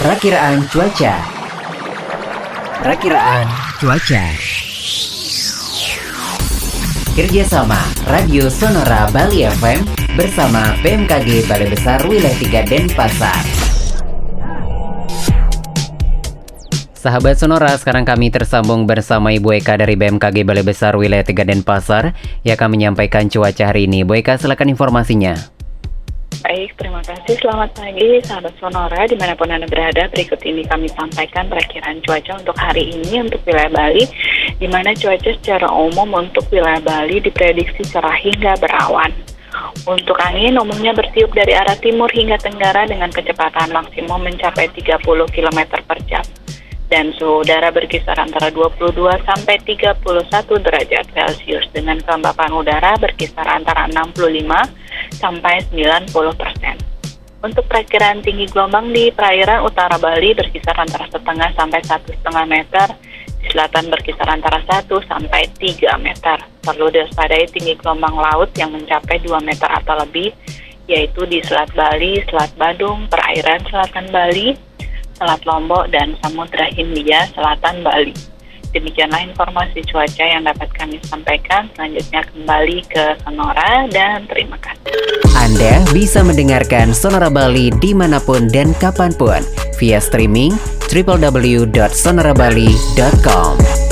Perakiraan cuaca. Perakiraan cuaca. Kerjasama Radio Sonora Bali FM bersama BMKG Balai Besar Wilayah 3 Denpasar. Sahabat Sonora, sekarang kami tersambung bersama Ibu Eka dari BMKG Balai Besar Wilayah 3 Denpasar yang akan menyampaikan cuaca hari ini. Bu Eka, silakan informasinya. Baik, terima kasih. Selamat pagi, sahabat Sonora, di mana pun Anda berada. Berikut ini kami sampaikan perakiraan cuaca untuk hari ini untuk wilayah Bali, di mana cuaca secara umum untuk wilayah Bali diprediksi cerah hingga berawan. Untuk angin, umumnya bertiup dari arah timur hingga tenggara dengan kecepatan maksimum mencapai 30 km per jam. Dan suhu udara berkisar antara 22 sampai 31 derajat Celcius dengan kelembapan udara berkisar antara 65 sampai 90 persen. Untuk perakiraan tinggi gelombang di perairan utara Bali berkisar antara setengah sampai satu setengah meter, di selatan berkisar antara 1 sampai 3 meter. Perlu diwaspadai tinggi gelombang laut yang mencapai 2 meter atau lebih, yaitu di Selat Bali, Selat Badung, perairan selatan Bali, Selat Lombok, dan Samudra Hindia, selatan Bali. Demikianlah informasi cuaca yang dapat kami sampaikan. Selanjutnya kembali ke Sonora dan terima kasih. Anda bisa mendengarkan Sonora Bali di mana pun dan kapan pun via streaming www.sonorabali.com.